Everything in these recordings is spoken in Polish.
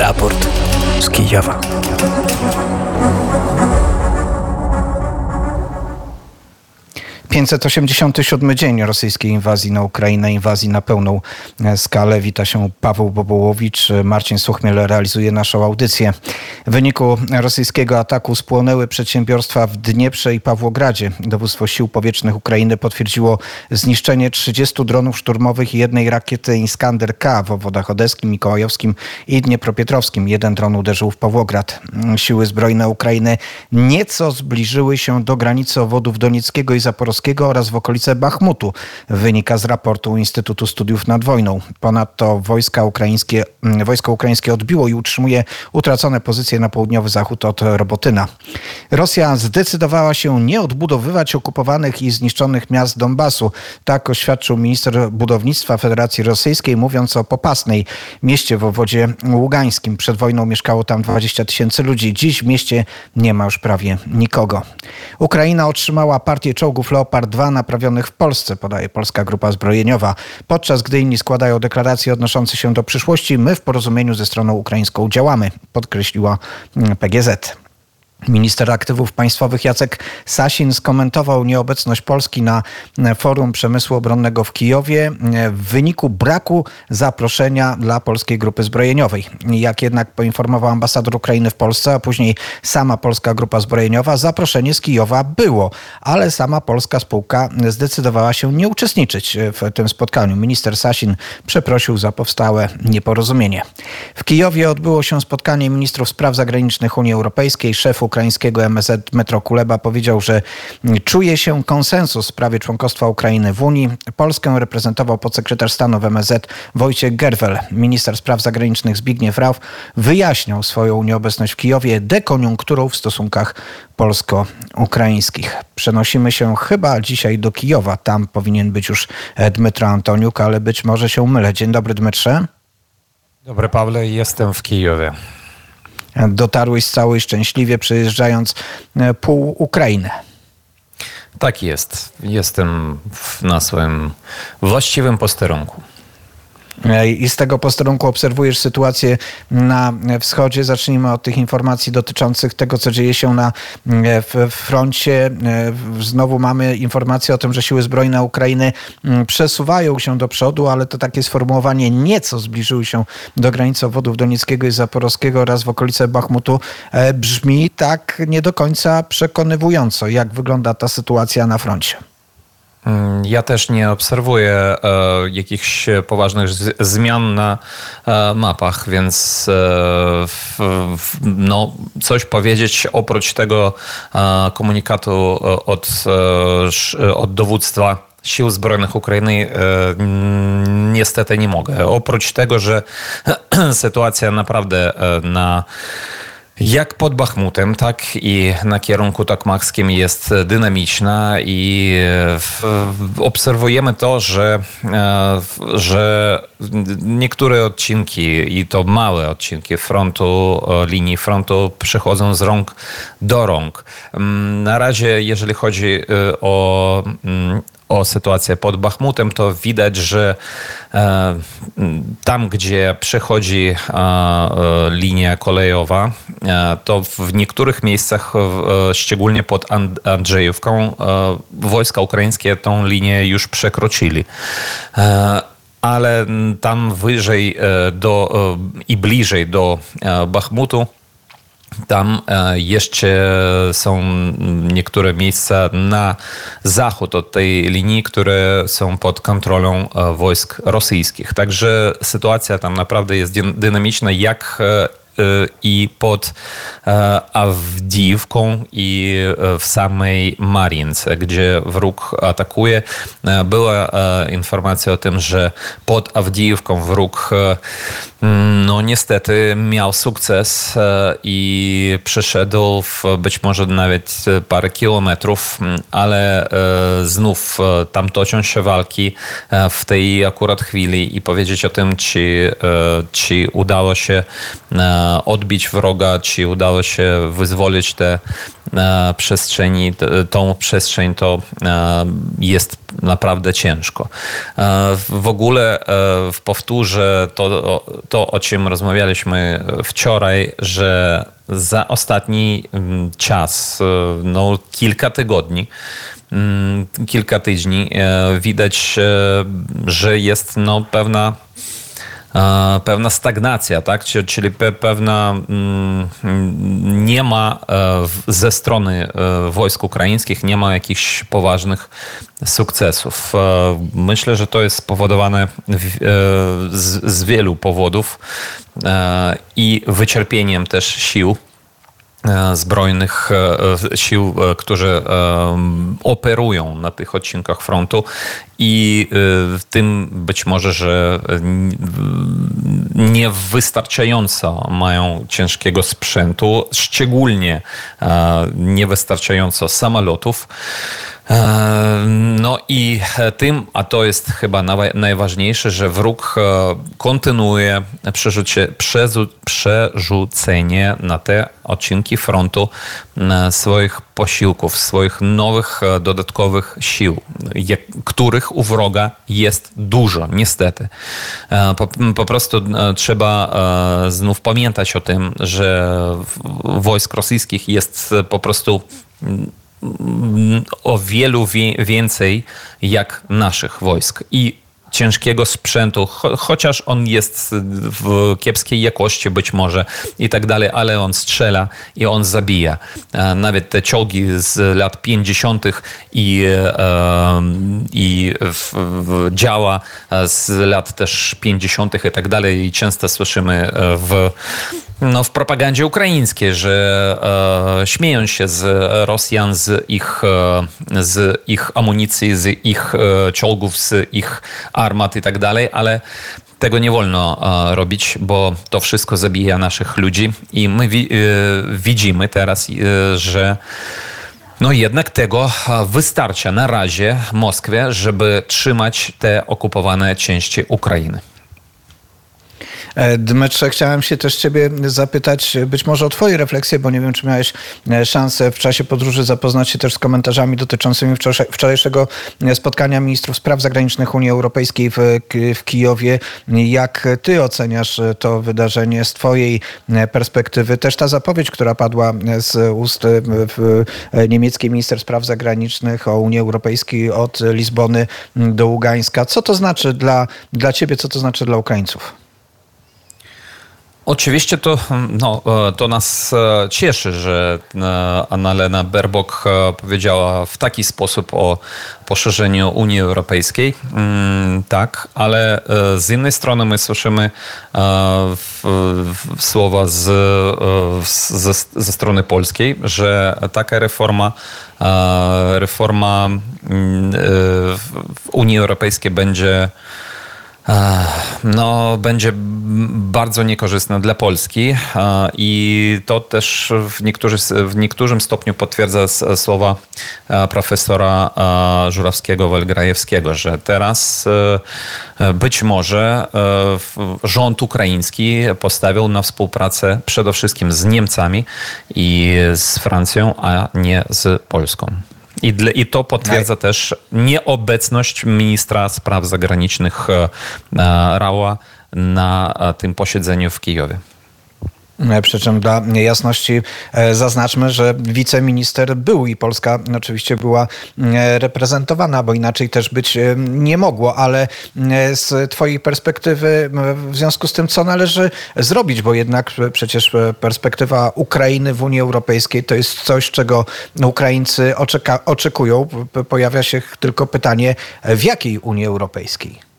Raport z Kijowa. 587 dzień rosyjskiej inwazji na Ukrainę, inwazji na pełną e, skalę. Wita się Paweł Bobołowicz. Marcin Suchmiel realizuje naszą audycję. W wyniku rosyjskiego ataku spłonęły przedsiębiorstwa w Dnieprze i Pawłogradzie. Dowództwo Sił Powietrznych Ukrainy potwierdziło zniszczenie 30 dronów szturmowych i jednej rakiety Iskander K w obwodach odeskim, mikołajowskim i dniepropietrowskim. Jeden dron uderzył w Pawłograd. Siły zbrojne Ukrainy nieco zbliżyły się do granicy obwodów Donieckiego i Zaporowskiego oraz w okolice Bachmutu, wynika z raportu Instytutu Studiów nad Wojną. Ponadto wojska ukraińskie, mm, wojsko ukraińskie odbiło i utrzymuje utracone pozycje na południowy zachód od Robotyna. Rosja zdecydowała się nie odbudowywać okupowanych i zniszczonych miast Donbasu. Tak oświadczył minister budownictwa Federacji Rosyjskiej, mówiąc o Popasnej, mieście w obwodzie ługańskim. Przed wojną mieszkało tam 20 tysięcy ludzi. Dziś w mieście nie ma już prawie nikogo. Ukraina otrzymała partię czołgów Leopard Leopard 2 naprawionych w Polsce, podaje Polska Grupa Zbrojeniowa. Podczas gdy inni składają deklaracje odnoszące się do przyszłości, my w porozumieniu ze stroną ukraińską działamy, podkreśliła mm, PGZ. Minister Aktywów Państwowych Jacek Sasin skomentował nieobecność Polski na Forum Przemysłu Obronnego w Kijowie w wyniku braku zaproszenia dla Polskiej Grupy Zbrojeniowej. Jak jednak poinformował ambasador Ukrainy w Polsce, a później sama Polska Grupa Zbrojeniowa, zaproszenie z Kijowa było, ale sama polska spółka zdecydowała się nie uczestniczyć w tym spotkaniu. Minister Sasin przeprosił za powstałe nieporozumienie. W Kijowie odbyło się spotkanie ministrów spraw zagranicznych Unii Europejskiej, szefów ukraińskiego MSZ Metro Kuleba powiedział, że czuje się konsensus w sprawie członkostwa Ukrainy w Unii. Polskę reprezentował podsekretarz stanu w MSZ Wojciech Gerwel. Minister spraw zagranicznych Zbigniew Rauf wyjaśniał swoją nieobecność w Kijowie dekoniunkturą w stosunkach polsko-ukraińskich. Przenosimy się chyba dzisiaj do Kijowa. Tam powinien być już Dmytro Antoniuk, ale być może się mylę. Dzień dobry Dmytrze. Dobry Pawle, jestem w Kijowie dotarłeś cały szczęśliwie przejeżdżając e, pół Ukrainy. Tak jest. Jestem na swoim właściwym posterunku. I z tego posterunku obserwujesz sytuację na wschodzie. Zacznijmy od tych informacji dotyczących tego, co dzieje się na froncie. Znowu mamy informację o tym, że siły zbrojne Ukrainy mm, przesuwają się do przodu, ale to takie sformułowanie nieco zbliżyły się do granicy obwodów Donieckiego i Zaporowskiego oraz w okolice Bachmutu e, brzmi tak nie do końca przekonywująco. Jak wygląda ta sytuacja na froncie? Mm, ja też nie obserwuję e, jakichś poważnych zmian na e, mapach, więc e, no, coś powiedzieć oprócz tego e, komunikatu od, e, od dowództwa Sił Zbrojnych Ukrainy e, niestety nie mogę. Oprócz tego, że sytuacja naprawdę na jak pod Bachmutem, tak i na kierunku tokmakskim jest dynamiczna i e, obserwujemy to, że, e, że niektóre odcinki i to małe odcinki frontu, e, linii frontu przechodzą z rąk do rąk. Mm, na razie, jeżeli chodzi o mm, o sytuację pod Bachmutem, to widać, że e, tam, gdzie przechodzi e, e, linia kolejowa, to w niektórych miejscach, szczególnie pod Andrzejówką, wojska ukraińskie tą linię już przekroczyli ale tam wyżej do, i bliżej do Bachmutu tam e, jeszcze są niektóre miejsca na zachód od tej linii, które są pod kontrolą e, wojsk rosyjskich. Także sytuacja tam naprawdę jest dynamiczna, jak e, i pod Awdiwką i w samej Marience, gdzie wróg atakuje. Była informacja o tym, że pod Awdiwką wróg no niestety miał sukces e, i przeszedł w być może nawet parę kilometrów, ale e, znów e, tam toczą się walki w tej akurat chwili i powiedzieć o tym, czy, czy udało się odbić wroga, czy udało się wyzwolić te przestrzeni, tą przestrzeń, to jest naprawdę ciężko. W ogóle powtórzę to, to, o czym rozmawialiśmy wczoraj, że za ostatni czas, no kilka tygodni, kilka tygodni widać, że jest no, pewna pewna stagnacja, tak? czyli pewna mm, nie ma e, ze strony e, wojsk ukraińskich nie ma jakichś poważnych sukcesów. E, myślę, że to jest spowodowane z, wielu powodów i wyczerpieniem też sił zbrojnych e, sił, e, którzy operują na tych odcinkach frontu i w tym być może, że niewystarczająco mają ciężkiego sprzętu, szczególnie niewystarczająco samolotów. No i tym, a to jest chyba najważniejsze, że wróg kontynuuje przerzucie, przerzucenie na te odcinki frontu swoich posiłków, swoich nowych dodatkowych sił, których u wroga jest dużo, niestety. Po, po prostu trzeba znów pamiętać o tym, że wojsk rosyjskich jest po prostu o wielu więcej jak naszych wojsk. I ciężkiego sprzętu, cho chociaż on jest w kiepskiej jakości być może i tak dalej, ale on strzela i on zabija. Nawet te czołgi z lat 50. i, e, i w, w działa z lat też 50. i tak dalej i często słyszymy w no, w propagandzie ukraińskiej, że e, śmieją się z Rosjan, z ich, e, z ich amunicji, z ich e, z ich armat i tak dalej, ale tego nie wolno e, robić, bo to wszystko zabija naszych ludzi i my wi e, widzimy teraz, e, że no jednak tego wystarcza na razie Moskwie, żeby trzymać te okupowane części Ukrainy. E, Dmytrze, chciałem się też ciebie zapytać być może o twoje refleksje, bo nie wiem, czy miałeś e, szansę w czasie podróży zapoznać się też z komentarzami dotyczącymi wczorajszego spotkania ministrów spraw zagranicznych Unii Europejskiej w, w Kijowie. Jak ty oceniasz to wydarzenie z twojej e, perspektywy? Też ta zapowiedź, która padła z ust niemieckiej minister spraw zagranicznych o Unii Europejskiej od Lizbony do Ługańska. Co to znaczy dla, dla ciebie, co to znaczy dla Ukraińców? Oczywiście to, no, e, to nas e, cieszy, że e, Annalena Baerbock powiedziała w taki sposób o poszerzeniu Unii Europejskiej. Mm, tak, ale z innej strony my słyszymy słowa z, ze, ze strony polskiej, że taka reforma reforma mm, w Unii Europejskiej będzie no, będzie bardzo niekorzystne dla Polski i to też w, niektórzy, w niektórym stopniu potwierdza słowa profesora Żurawskiego-Welgrajewskiego, że teraz e, być może e, rząd ukraiński postawił na współpracę przede wszystkim z Niemcami i z Francją, a nie z Polską. I, dla, I to potwierdza też nieobecność ministra spraw zagranicznych e, e, Rała na e, tym posiedzeniu w Kijowie. E, przy czym dla jasności e, zaznaczmy, że wiceminister był i Polska oczywiście była e, reprezentowana, bo inaczej też być nie mogło, ale z Twojej perspektywy w związku z tym, co należy zrobić, bo jednak przecież perspektywa Ukrainy w Unii Europejskiej to jest coś, czego Ukraińcy oczeka, oczekują. Pojawia się tylko pytanie, w jakiej Unii Europejskiej?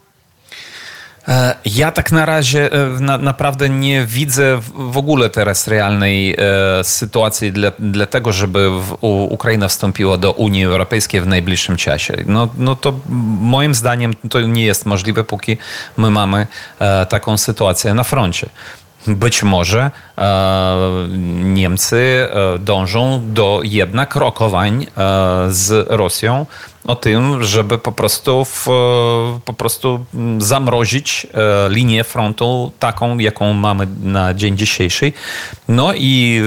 E, ja tak na razie e, na, naprawdę nie widzę w ogóle teraz realnej e, sytuacji dla, dla tego, żeby w, u, Ukraina wstąpiła do Unii Europejskiej w najbliższym czasie. No, no to moim zdaniem to nie jest możliwe, póki my mamy e, taką sytuację na froncie. Być może e, Niemcy e, dążą do jednak rokowań z Rosją o tym, żeby po prostu, w, po prostu zamrozić linię frontu taką, jaką mamy na dzień dzisiejszy. No i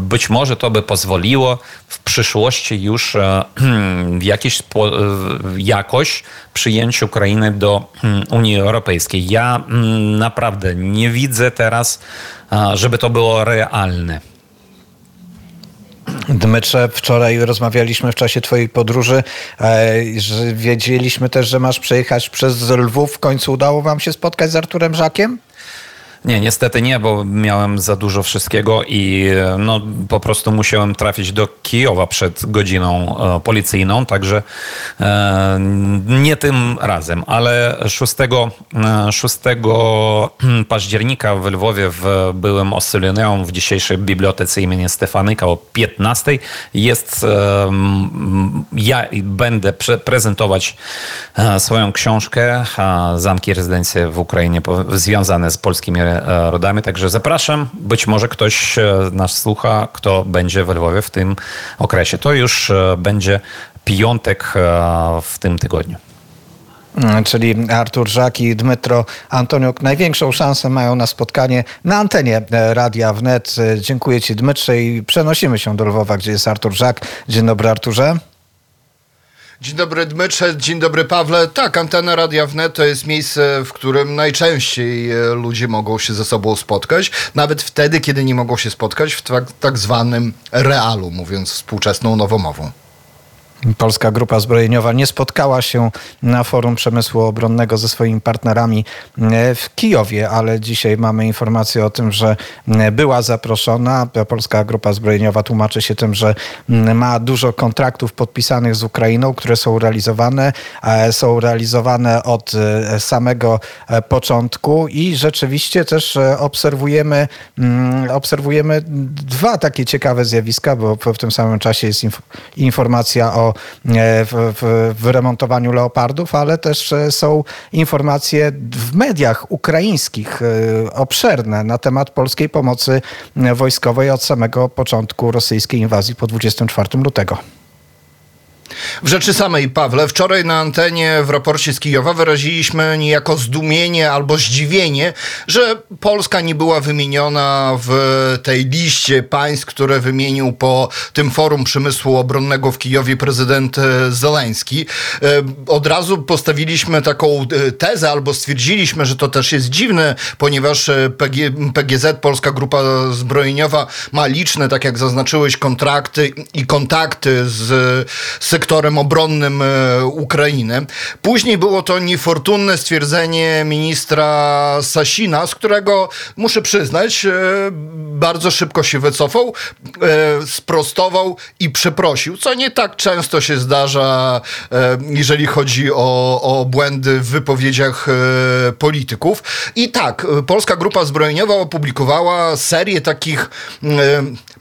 być może to by pozwoliło w przyszłości już w jakiś jakoś przyjęć Ukrainy do Unii Europejskiej. Ja naprawdę nie widzę teraz, żeby to było realne. Dmytrze, wczoraj rozmawialiśmy w czasie Twojej podróży, e, że wiedzieliśmy też, że masz przejechać przez Lwów. W końcu udało Wam się spotkać z Arturem Żakiem? Nie, niestety nie, bo miałem za dużo wszystkiego i no, po prostu musiałem trafić do Kijowa przed godziną e, policyjną, także e, nie tym razem, ale 6, 6 e, października w Lwowie w byłym Oscylineum w dzisiejszej bibliotece imienia Stefanyka o 15 jest, e, ja będę pre prezentować e, swoją książkę Zamki rezydencje w Ukrainie związane z polskimi E, rodami. Także zapraszam. Być może ktoś e, nas słucha, kto będzie w Lwowie w tym okresie. To już e, będzie piątek w tym tygodniu. Mm, czyli Artur Żak i Dmytro Antoniuk największą szansę mają na spotkanie na antenie Radia Wnet. Dziękuję Ci Dmytrze i przenosimy się do Lwowa, gdzie jest Artur Żak. Dzień dobry Arturze. Dzień dobry Dmytrze, dzień dobry Pawle. Tak, antena Radia Wnet to jest miejsce, w którym najczęściej e, ludzie mogą się ze sobą spotkać, nawet wtedy, kiedy nie mogą się spotkać w tak, tak zwanym realu, mówiąc współczesną nowomową. Polska Grupa Zbrojeniowa nie spotkała się na forum przemysłu obronnego ze swoimi partnerami e, w Kijowie, ale dzisiaj mamy informację o tym, że e, była zaproszona. Polska Grupa Zbrojeniowa tłumaczy się tym, że ma dużo kontraktów podpisanych z Ukrainą, które są realizowane. E, są realizowane od samego początku i rzeczywiście też obserwujemy, obserwujemy dwa takie ciekawe zjawiska, bo w tym samym czasie jest informacja o E, w, w wyremontowaniu leopardów, ale też e, są informacje w mediach ukraińskich e, obszerne na temat polskiej pomocy wojskowej od samego początku rosyjskiej inwazji po 24 lutego. W rzeczy samej, Pawle, wczoraj na antenie w raporcie z Kijowa wyraziliśmy niejako zdumienie albo zdziwienie, że Polska nie była wymieniona w tej liście państw, które wymienił po tym forum przemysłu obronnego w Kijowie prezydent e, Zeleński. E, od razu postawiliśmy taką e, tezę albo stwierdziliśmy, że to też jest dziwne, ponieważ PG, PGZ, Polska Grupa Zbrojeniowa, ma liczne, tak jak zaznaczyłeś, kontrakty i kontakty z sektorem obronnym e, Ukrainy. Później było to niefortunne stwierdzenie ministra Sasina, z którego muszę przyznać, e, bardzo szybko się wycofał, e, sprostował i przeprosił, co nie tak często się zdarza, jeżeli chodzi o, o błędy w wypowiedziach polityków. I tak, Polska Grupa Zbrojeniowa opublikowała serię takich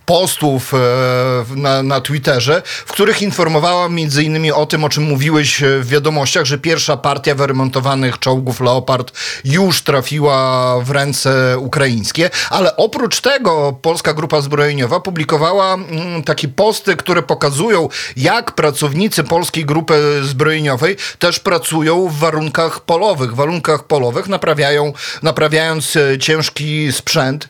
postów na, na Twitterze, w których informowała między innymi o tym, o czym mówiłeś e, w wiadomościach, że pierwsza partia wyremontowanych czołgów Leopard już trafiła w ręce ukraińskie, ale oprócz tego Polska Grupa Zbrojeniowa publikowała mm, takie posty, które pokazują, jak pracownicy Polskiej Grupy Zbrojeniowej też pracują w warunkach polowych, w warunkach polowych, naprawiają, naprawiając e, ciężki sprzęt.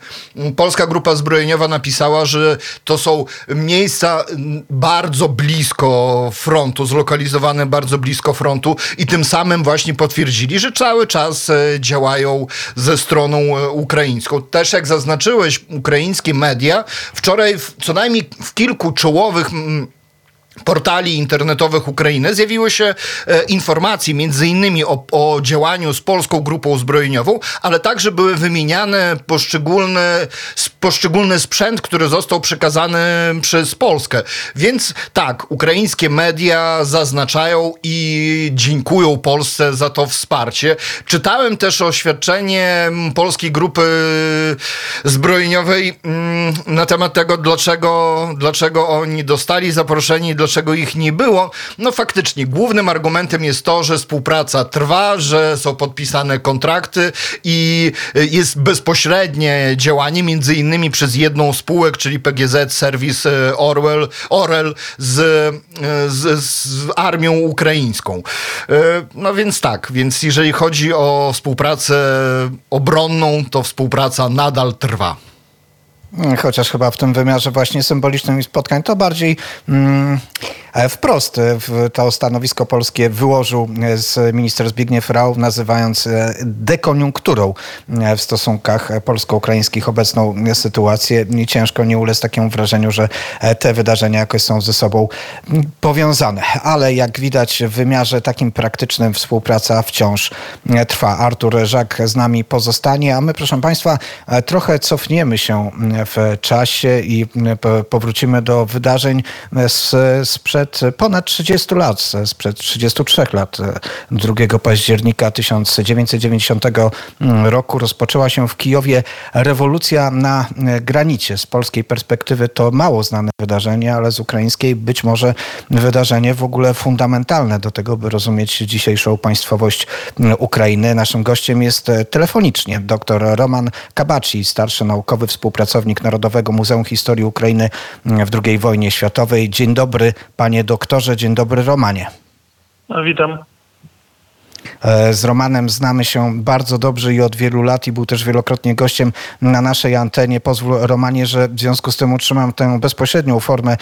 Polska Grupa Zbrojeniowa napisała, że to są miejsca bardzo blisko frontu, zlokalizowane bardzo blisko frontu i tym samym właśnie potwierdzili, że cały czas e, działają ze stroną e, ukraińską. Też jak zaznaczyłeś, ukraińskie media wczoraj w, co najmniej w kilku czołowych portali internetowych Ukrainy zjawiły się e, informacje między innymi o, o, działaniu z polską grupą zbrojeniową, ale także były wymieniane poszczególne, poszczególny sprzęt, który został przekazany przez Polskę. Więc tak, ukraińskie media zaznaczają i dziękują Polsce za to wsparcie. Czytałem też oświadczenie polskiej grupy zbrojeniowej mm, na temat tego, dlaczego, dlaczego oni dostali zaproszenie, dlaczego ich nie było. No faktycznie, głównym argumentem jest to, że współpraca trwa, że są podpisane kontrakty i jest bezpośrednie działanie między innymi przez jedną spółek, czyli PGZ Service Orwell, Orel z, z, z armią ukraińską. No więc tak, więc jeżeli chodzi o współpracę obronną, to współpraca nadal trwa. Chociaż chyba w tym wymiarze właśnie symbolicznym spotkań to bardziej mm, wprost w to stanowisko polskie wyłożył e, z minister Zbigniew Rau, nazywając e, dekoniunkturą w stosunkach polsko-ukraińskich obecną sytuację. Ciężko nie ulec takiemu wrażeniu, że te wydarzenia jakoś są ze sobą powiązane. Ale jak widać w wymiarze takim praktycznym współpraca wciąż trwa. Artur Żak z nami pozostanie, a my proszę Państwa trochę cofniemy się w czasie i powrócimy do wydarzeń z, sprzed ponad 30 lat, sprzed 33 lat. 2 października 1990 roku rozpoczęła się w Kijowie rewolucja na granicie. Z polskiej perspektywy to mało znane wydarzenie, ale z ukraińskiej być może wydarzenie w ogóle fundamentalne do tego, by rozumieć dzisiejszą państwowość Ukrainy. Naszym gościem jest telefonicznie dr Roman Kabaci, starszy naukowy współpracownik Narodowego Muzeum Historii Ukrainy w II wojnie światowej. Dzień dobry, panie doktorze, dzień dobry, Romanie. No, witam. E, z Romanem znamy się bardzo dobrze i od wielu lat i był też wielokrotnie gościem na naszej antenie. Pozwól Romanie, że w związku z tym utrzymam tę bezpośrednią formę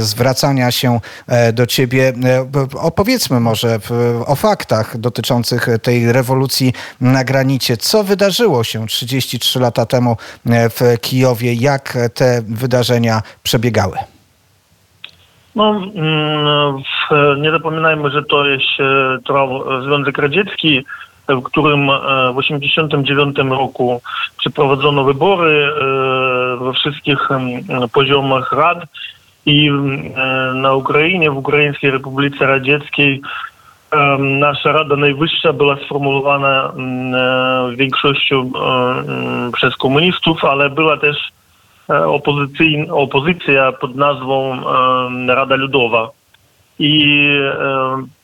zwracania się e, do ciebie. E, opowiedzmy może o faktach dotyczących tej rewolucji na granicie. Co wydarzyło się 33 lata temu w Kijowie? Jak te wydarzenia przebiegały? No, mm, nie zapominajmy, że to jest trwał Związek Radziecki, w którym w 1989 roku przeprowadzono wybory we wszystkich poziomach rad i na Ukrainie, w Ukraińskiej Republice Radzieckiej nasza Rada Najwyższa była sformułowana większością przez komunistów, ale była też opozycja pod nazwą Rada Ludowa. I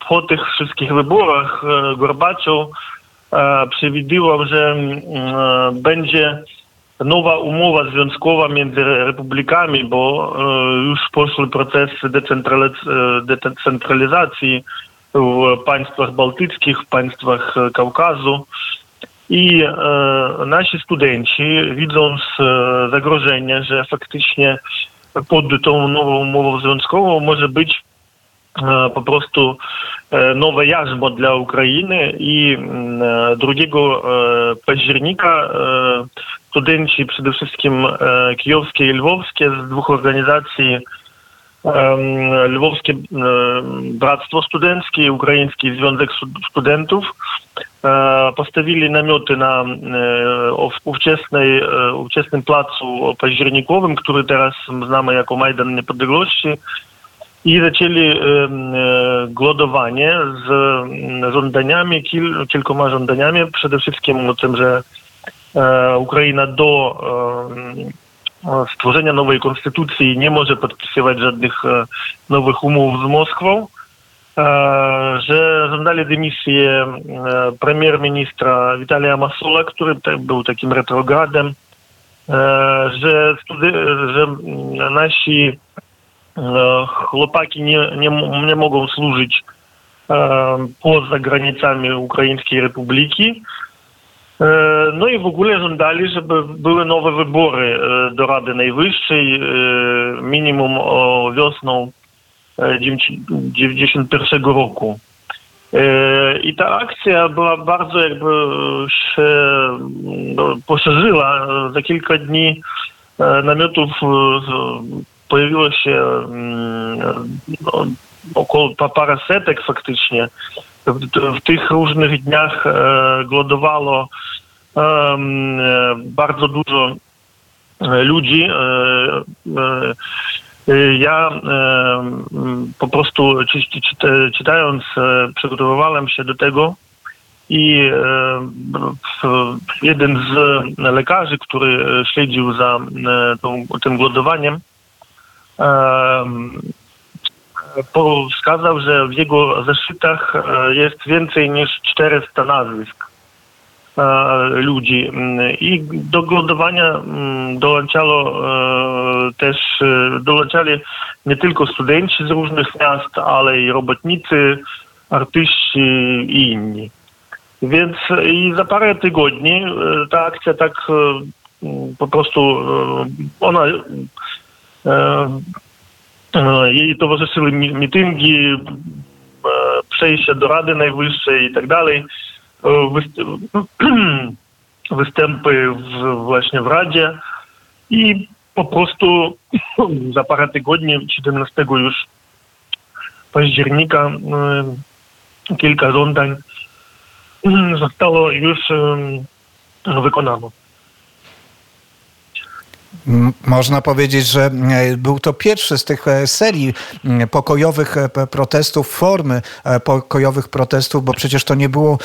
po tych wszystkich wyborach Gorbaczow przewidywał, że będzie nowa umowa związkowa między republikami, bo już poszły procesy decentralizacji w państwach bałtyckich, w państwach Kaukazu. I e, nasi studenci, widząc e, zagrożenie, że faktycznie pod tą nową umową związkową może być e, po prostu e, nowe jarzmo dla Ukrainy i 2 października studenci przede wszystkim kijowskie i lwowskie z dwóch organizacji Lwowskie Bractwo Studenckie i Ukraiński Związek Studentów postawili namioty na ówczesnej, ówczesnym placu październikowym, który teraz znamy jako Majdan Niepodległości i zaczęli głodowanie z żądaniami, kil, kilkoma żądaniami, przede wszystkim o tym, że Ukraina do stworzenia nowej konstytucji nie może podpisywać żadnych nowych umów z Moskwą, że żądali dymisję premier-ministra Witalia Masula, który był takim retrogradem, że, że nasi chłopaki nie, nie, nie mogą służyć poza granicami Ukraińskiej Republiki, no i w ogóle żądali, żeby były nowe wybory do Rady Najwyższej, minimum o wiosną 91 roku. I ta akcja była bardzo jakby się no, poszerzyła. Za kilka dni namiotów pojawiło się no, około parę setek faktycznie. W, tych różnych dniach głodowało bardzo dużo ludzi. Ja po prostu czytając, przygotowywałem się do tego i jeden z lekarzy, który śledził za tą, tym głodowaniem, wskazał, że w jego zeszytach jest więcej niż 400 nazwisk ludzi. I do głodowania dołączało też, dołączali nie tylko studenci z różnych miast, ale i robotnicy, artyści i inni. Więc i za parę tygodni ta akcja tak po prostu ona jej towarzyszyły mityngi, przejścia do Rady Najwyższej i tak dalej, występy w, właśnie w Radzie i po prostu za parę tygodni, 17 już października, kilka żądań zostało już wykonano. Można powiedzieć, że e, był to pierwszy z tych e, serii pokojowych e, protestów, formy pokojowych protestów, bo przecież to nie było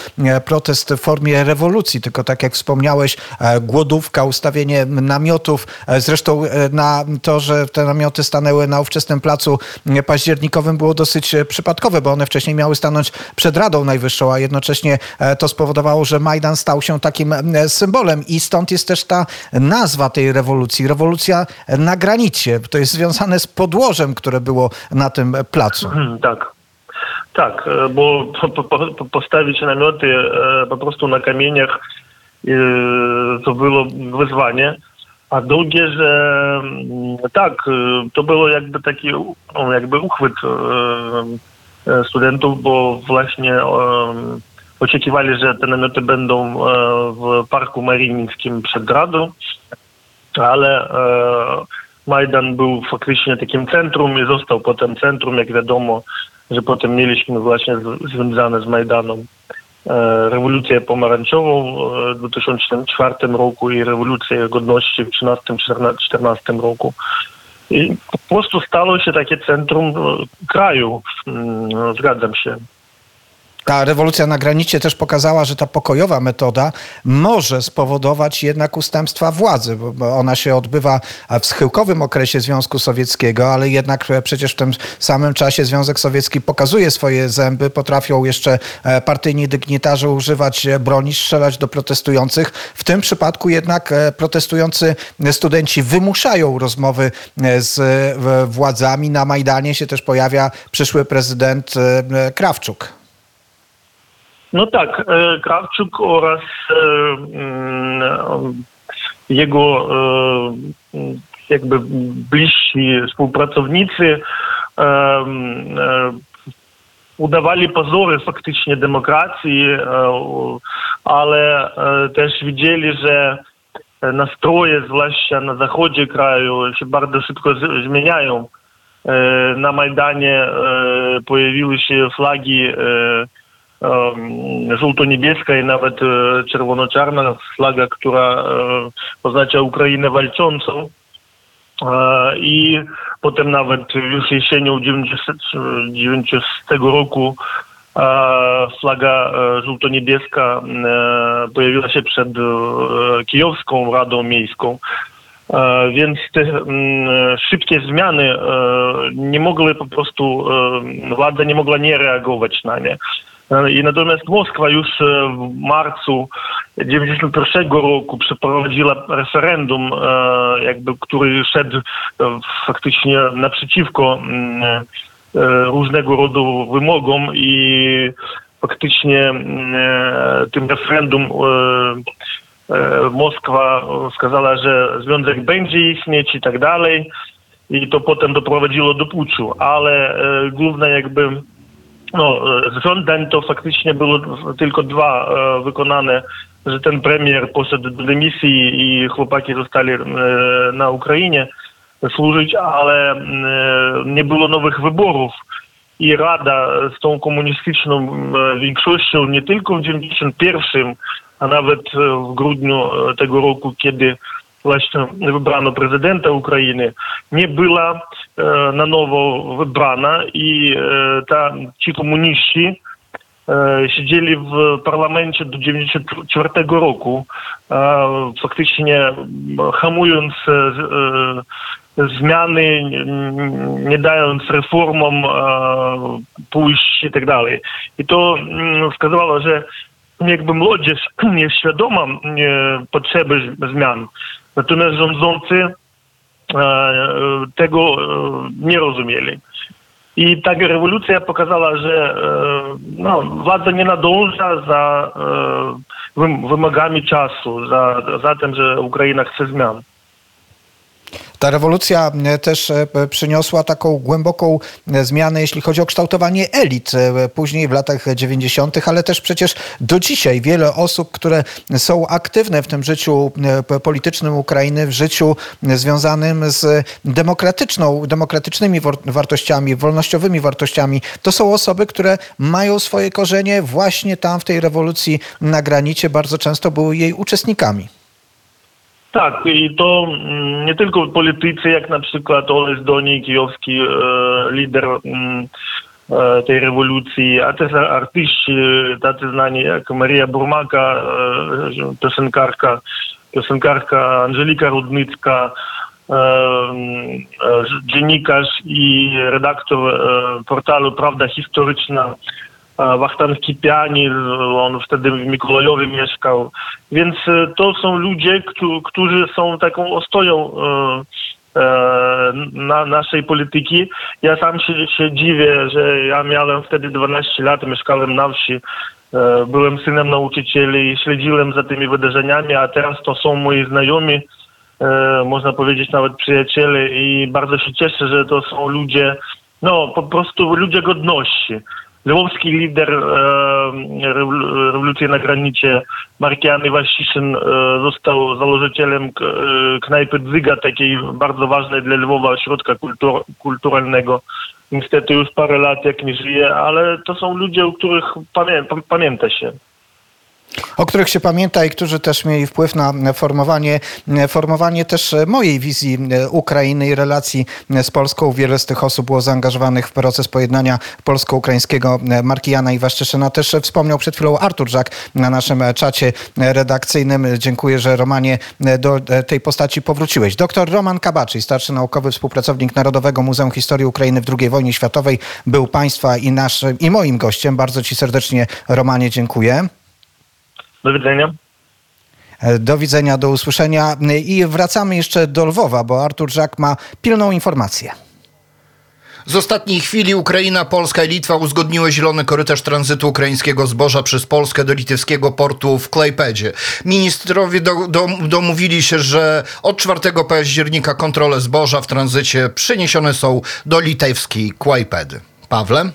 protest w formie rewolucji, tylko tak jak wspomniałeś, głodówka, ustawienie namiotów. Zresztą na to, że te namioty stanęły na ówczesnym placu październikowym było dosyć przypadkowe, bo one wcześniej miały stanąć przed Radą Najwyższą, a jednocześnie to spowodowało, że Majdan stał się takim symbolem i stąd jest też ta nazwa tej rewolucji rewolucja na granicie. To jest związane z podłożem, które było na tym placu. Mhm, tak. Tak, e, bo po, po, postawić namioty e, po prostu na kamieniach e, to było wyzwanie. A drugie, że mm, tak, to było jakby taki jakby uchwyt studentów, bo właśnie oczekiwali, że te namioty będą w Parku Mariińskim przed Radą ale e, Majdan był faktycznie takim centrum i został potem centrum, jak wiadomo, że potem mieliśmy właśnie związane z Majdanem e, rewolucję pomarańczową w 2004 roku i rewolucję godności w 2013-2014 roku. I po prostu stało się takie centrum e, kraju. Mm, zgadzam się ta rewolucja na granicie też pokazała, że ta pokojowa metoda może spowodować jednak ustępstwa władzy, bo ona się odbywa w schyłkowym okresie Związku Sowieckiego, ale jednak przecież w tym samym czasie Związek Sowiecki pokazuje swoje zęby, potrafią jeszcze e, partyjni dygnitarze używać broni, strzelać do protestujących. W tym przypadku jednak e, protestujący studenci wymuszają rozmowy e, z władzami. Na Majdanie się też pojawia przyszły prezydent Krawczuk. No tak, e, Krawczuk oraz e, mm, jego e, jakby bliżsi współpracownicy udawali pozory faktycznie demokracji, ale też widzieli, że nastroje, zwłaszcza na zachodzie kraju, się bardzo szybko zmieniają. Na Majdanie pojawiły się flagi żółto-niebieska i nawet czerwono-czarna flaga, która oznacza Ukrainę walczącą. I potem nawet już jesienią 90 roku flaga żółto-niebieska pojawiła się przed Kijowską Radą Miejską. Więc te szybkie zmiany nie mogły po prostu, władza nie mogła nie reagować na nie. I natomiast Moskwa już w marcu 1991 roku przeprowadziła referendum, jakby, który szedł faktycznie naprzeciwko różnego rodzaju wymogom i faktycznie tym referendum Moskwa wskazała, że związek będzie istnieć i tak dalej. I to potem doprowadziło do puczu, ale główna jakby no, z żądań to faktycznie było tylko dwa e, wykonane, że ten premier poszedł do dymisji i chłopaki zostali e, na Ukrainie służyć, ale e, nie było nowych wyborów. I Rada z tą komunistyczną e, większością nie tylko w 91, a nawet w grudniu e, tego roku, kiedy właśnie prezydenta Ukrainy, nie była e, na nowo wybrana i e, ta, ci komuniści e, siedzieli w parlamencie do 94 roku, faktycznie hamując zmiany, nie dając reformom pójść i tak dalej. I to wskazywało, że jakby młodzież jest potrzeby zmian. Natomiast rządzący tego nie rozumieli. I ta rewolucja pokazała, że no, władza nie nadąża za wymogami czasu, za, za tym, że Ukraina chce zmian. Ta rewolucja e, też e, przyniosła taką głęboką e, zmianę, jeśli chodzi o kształtowanie elit później w latach 90., ale też przecież do dzisiaj wiele osób, które są aktywne w tym życiu politycznym Ukrainy, w życiu związanym z demokratyczną, demokratycznymi wartościami, wolnościowymi wartościami, to są osoby, które mają swoje korzenie właśnie tam w tej rewolucji na granicie, bardzo często były jej uczestnikami. Tak, i to mm, nie tylko politycy, jak na przykład Olesz Doni, kijowski e, lider mm, e, tej rewolucji, a też artyści tacy znani jak Maria Burmaka, e, piosenkarka, piosenkarka Angelika Rudnicka, e, e, dziennikarz i redaktor e, portalu Prawda Historyczna Wachtan Kipiani, on wtedy w Mikołajowie mieszkał. Więc to są ludzie, którzy są taką ostoją na naszej polityki. Ja sam się, się dziwię, że ja miałem wtedy 12 lat, mieszkałem na wsi, byłem synem nauczycieli i śledziłem za tymi wydarzeniami, a teraz to są moi znajomi, można powiedzieć nawet przyjaciele i bardzo się cieszę, że to są ludzie, no po prostu ludzie godności. E, rewolucji na granicie, Markian Iwasiszyn, e, został założycielem e, knajpy Dzyga, takiej bardzo ważnej dla Lwowa ośrodka kultur kulturalnego. Niestety już parę lat jak nie żyje, ale to są ludzie, o których pamię pamięta się o których się pamięta i którzy też mieli wpływ na formowanie, formowanie też mojej wizji Ukrainy i relacji z Polską. Wiele z tych osób było zaangażowanych w proces pojednania polsko-ukraińskiego. Markijana Iwaszczyszyna też wspomniał przed chwilą Artur Żak na naszym czacie redakcyjnym. Dziękuję, że Romanie do tej postaci powróciłeś. Doktor Roman Kabaczy, starszy naukowy współpracownik Narodowego Muzeum Historii Ukrainy w II wojnie światowej, był Państwa i naszym i moim gościem. Bardzo Ci serdecznie, Romanie, dziękuję. Do widzenia. E, do widzenia, do usłyszenia. I wracamy jeszcze do Lwowa, bo Artur Żak ma pilną informację. Z ostatniej chwili Ukraina, Polska i Litwa uzgodniły zielony korytarz tranzytu ukraińskiego zboża przez Polskę do litewskiego portu w Klejpedzie. Ministrowie do, do, domówili się, że od 4 października kontrole zboża w tranzycie przeniesione są do litewskiej Klejpedy. Pawle?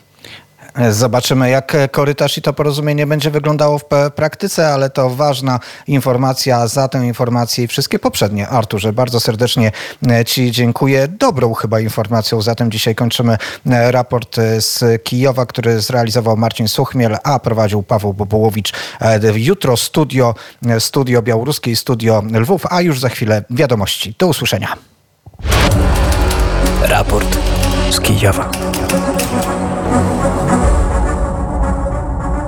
Zobaczymy, jak korytarz i to porozumienie będzie wyglądało w praktyce, ale to ważna informacja. Za tę informację i wszystkie poprzednie, Arturze, bardzo serdecznie e, Ci dziękuję. Dobrą chyba informacją. Zatem dzisiaj kończymy e, raport e, z Kijowa, który zrealizował Marcin Suchmiel, a prowadził Paweł Bobołowicz. Jutro studio, studio białoruskie studio Lwów, a już za chwilę wiadomości. Do usłyszenia. Raport z Kijowa.